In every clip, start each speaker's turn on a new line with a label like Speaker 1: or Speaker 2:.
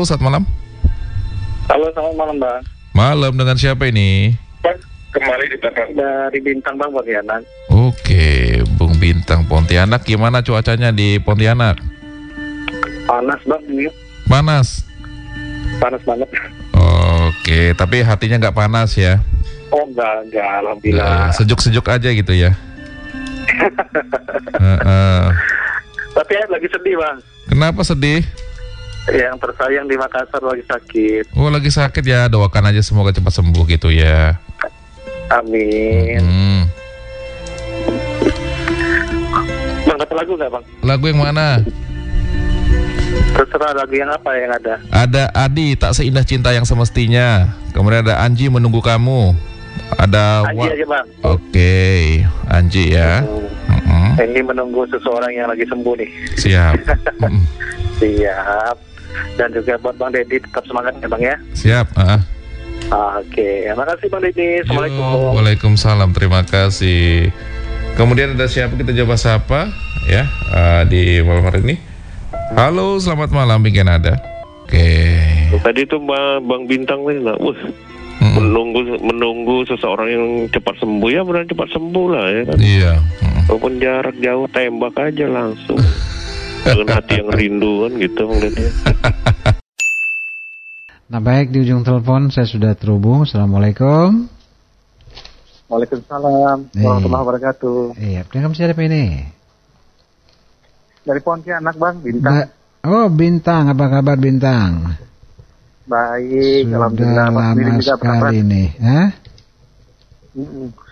Speaker 1: Halo, saat malam.
Speaker 2: Halo, selamat malam Bang.
Speaker 1: Malam dengan siapa ini?
Speaker 2: Bang, kemarin ditelepon dari Bintang Bang Pontianak.
Speaker 1: Oke, Bung Bintang Pontianak. Gimana cuacanya di Pontianak?
Speaker 2: Panas Bang ini,
Speaker 1: Panas.
Speaker 2: panas banget.
Speaker 1: Oke, tapi hatinya nggak panas ya?
Speaker 2: Oh enggak, enggak, alhamdulillah.
Speaker 1: Sejuk-sejuk aja gitu ya? Heeh.
Speaker 2: Tapi saya lagi sedih Bang.
Speaker 1: Kenapa sedih?
Speaker 2: Yang tersayang di Makassar lagi sakit.
Speaker 1: Oh lagi sakit ya, doakan aja semoga cepat sembuh gitu ya.
Speaker 2: Amin.
Speaker 1: Hmm.
Speaker 2: Bang, dapat lagu nggak Bang?
Speaker 1: Lagu yang mana?
Speaker 2: Terserah lagu yang apa yang ada.
Speaker 1: Ada Adi, tak seindah cinta yang semestinya. Kemudian ada Anji menunggu kamu. Ada
Speaker 2: Anji aja Bang.
Speaker 1: Oke, Anji ya.
Speaker 2: Hmm. Ini menunggu seseorang yang lagi sembuh nih.
Speaker 1: Siap. Mm-mm.
Speaker 2: Siap. Dan juga buat Bang Deddy tetap semangat ya Bang ya.
Speaker 1: Siap. ah.
Speaker 2: Oke, makasih Bang Deddy.
Speaker 1: Yo,
Speaker 2: Assalamualaikum.
Speaker 1: Waalaikumsalam. Terima kasih. Kemudian ada siapa kita coba sapa ya ah, di malam hari ini. Halo, selamat malam Bing ada. Oke.
Speaker 3: Tadi tuh Bang, Bang Bintang nih, nah, wah,
Speaker 1: Mm-mm.
Speaker 3: menunggu menunggu seseorang yang cepat sembuh ya benar cepat sembuh lah ya kan.
Speaker 1: Iya. Mm-mm.
Speaker 3: Walaupun jarak jauh tembak aja langsung. Dengan hati yang rindu kan gitu Deddy.
Speaker 4: Nah baik di ujung telepon saya sudah terhubung. Assalamualaikum.
Speaker 2: Waalaikumsalam
Speaker 4: Eh.
Speaker 2: warahmatullahi wabarakatuh.
Speaker 4: Iya, dengan siapa ini?
Speaker 2: Dari Pontianak Bang, Bintang.
Speaker 4: Ba- oh Bintang, apa kabar Bintang?
Speaker 2: Baik,
Speaker 4: Sudah
Speaker 2: alhamdulillah.
Speaker 4: Lama sekali nih. Hah?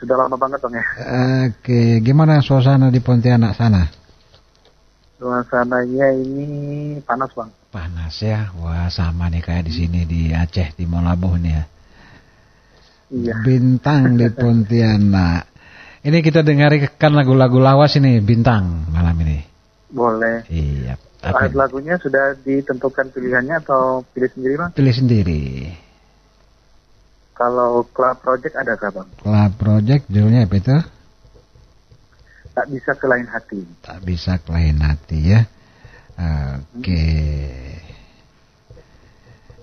Speaker 2: Sudah lama banget Bang ya.
Speaker 4: Oke, gimana suasana di Pontianak sana?
Speaker 2: Suasananya ini panas Bang.
Speaker 4: Panas ya, wah sama nih kayak di sini di Aceh di Molabuh nih ya.
Speaker 2: Iya.
Speaker 4: Bintang di Pontianak. Ini kita dengarkan lagu-lagu lawas ini Bintang malam ini.
Speaker 2: Boleh.
Speaker 4: Iya. Tapi
Speaker 2: lagunya sudah ditentukan pilihannya atau pilih sendiri Bang?
Speaker 4: pilih sendiri.
Speaker 2: Kalau Club Project ada kah Bang?
Speaker 4: Club Project judulnya apa itu?
Speaker 2: Tak bisa ke lain hati.
Speaker 4: Tak bisa kelain hati ya. Oke.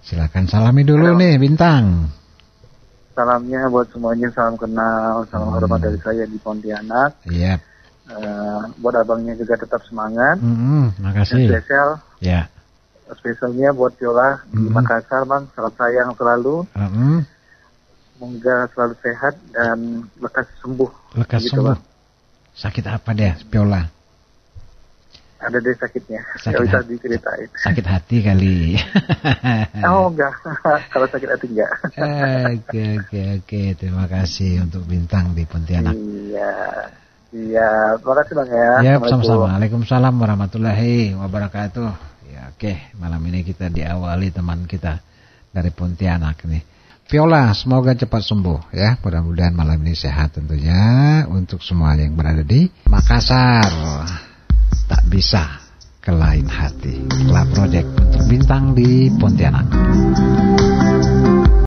Speaker 4: Silakan salami dulu
Speaker 2: Halo.
Speaker 4: nih Bintang.
Speaker 2: Salamnya buat semuanya, salam kenal, salam
Speaker 4: Hmm.
Speaker 2: hormat dari saya di Pontianak.
Speaker 4: Iya.
Speaker 2: Eh, buat abangnya juga tetap semangat.
Speaker 4: Mm-mm,
Speaker 2: Yang
Speaker 4: makasih.
Speaker 2: spesial,
Speaker 4: Ya.
Speaker 2: spesialnya buat Viola di
Speaker 4: Hmm.
Speaker 2: Makassar Bang. Salam sayang selalu.
Speaker 4: Mm-mm.
Speaker 2: Semoga selalu sehat dan lekas sembuh.
Speaker 4: Lekas
Speaker 2: Gitu,
Speaker 4: sembuh.
Speaker 2: Bang.
Speaker 4: Sakit apa dia, Viola?
Speaker 2: Ada deh sakitnya.
Speaker 4: Sakit hati.
Speaker 2: diceritain.
Speaker 4: Sakit hati kali.
Speaker 2: Oh enggak, kalau sakit hati enggak.
Speaker 4: Oke, oke, oke. Terima kasih untuk Bintang di Pontianak.
Speaker 2: Iya, iya. Terima kasih bang ya.
Speaker 4: Ya, sama-sama. Waalaikumsalam warahmatullahi wabarakatuh. Ya, oke. Malam ini kita diawali teman kita dari Pontianak nih. Viola, semoga cepat sembuh ya. Mudah-mudahan malam ini sehat tentunya untuk semua yang berada di Makassar. Tak bisa ke lain hati. Club Project untuk bintang di Pontianak.